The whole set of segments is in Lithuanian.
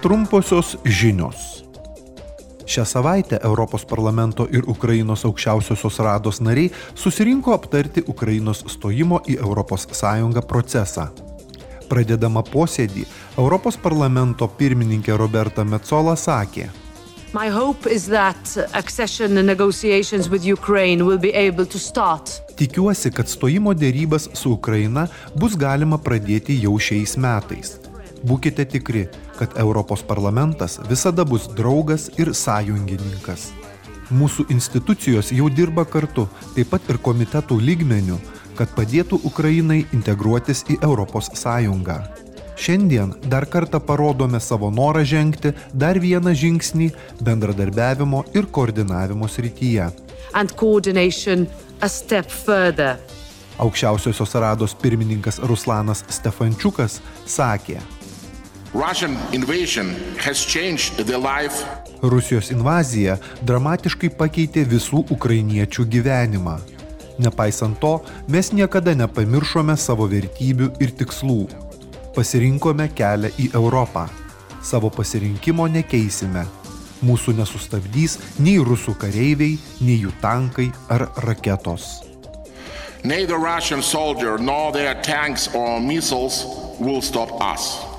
Trumposios žinios. Šią savaitę Europos parlamento ir Ukrainos aukščiausiosios rados nariai susirinko aptarti Ukrainos stojimo į ES procesą. Pradedama posėdį, Europos parlamento pirmininkė Roberta Metzola sakė, My hope is that accession negotiations with Ukraine will be able to start. Tikiuosi, kad stojimo dėrybas su Ukraina bus galima pradėti jau šiais metais. Būkite tikri, kad Europos parlamentas visada bus draugas ir sąjungininkas. Mūsų institucijos jau dirba kartu, taip pat ir komitetų lygmenių, kad padėtų Ukrainai integruotis į Europos Sąjungą. Šiandien dar kartą parodome savo norą žengti dar vieną žingsnį bendradarbiavimo ir koordinavimo srityje. Aukščiausiosios rados pirmininkas Ruslanas Stefančiukas sakė, Rusijos invazija dramatiškai pakeitė visų ukrainiečių gyvenimą. Nepaisant to, mes niekada nepamiršome savo vertybių ir tikslų. Pasirinkome kelią į Europą. Savo pasirinkimo nekeisime. Mūsų nesustabdys nei rusų kareiviai, nei jų tankai ar raketos. Neither Russian soldier nor their tanks or missiles will stop us.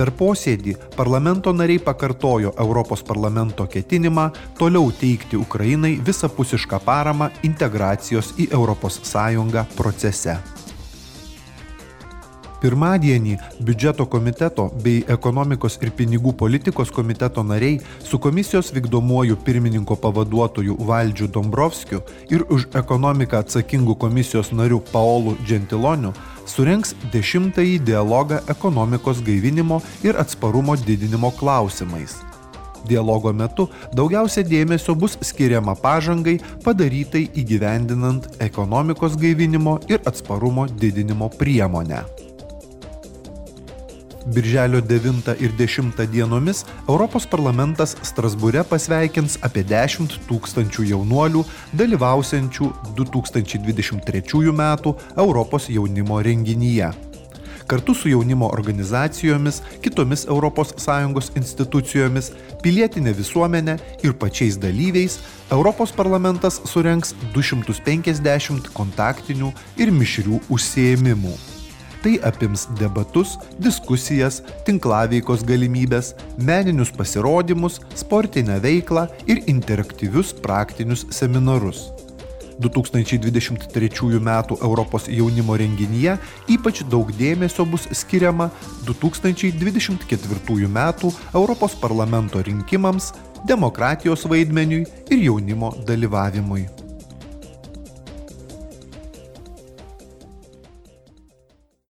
Per posėdį parlamento nariai pakartojo Europos parlamento ketinimą toliau teikti Ukrainai visapusišką paramą integracijos į ES procese. Pirmadienį biudžeto komiteto bei ekonomikos ir pinigų politikos komiteto nariai su komisijos vykdomuoju pirmininko pavaduotoju Valdžiu Dombrovskiu ir už ekonomiką atsakingų komisijos nariu Paolu Gentiloniu surenks dešimtąjį dialogą ekonomikos gaivinimo ir atsparumo didinimo klausimais. Dialogo metu daugiausia dėmesio bus skiriama pažangai padarytai įgyvendinant ekonomikos gaivinimo ir atsparumo didinimo priemonę. Birželio 9 ir 10 dienomis Europos parlamentas Strasbūre pasveikins apie 10 tūkstančių jaunuolių dalyvausiančių 2023 m. Europos jaunimo renginyje. Kartu su jaunimo organizacijomis, kitomis ES institucijomis, pilietinė visuomenė ir pačiais dalyviais Europos parlamentas surenks 250 kontaktinių ir mišrių užsiemimų. Tai apims debatus, diskusijas, tinklaveikos galimybės, meninius pasirodymus, sportinę veiklą ir interaktyvius praktinius seminarus. 2023 m. Europos jaunimo renginyje ypač daug dėmesio bus skiriama 2024 m. Europos parlamento rinkimams, demokratijos vaidmeniui ir jaunimo dalyvavimui.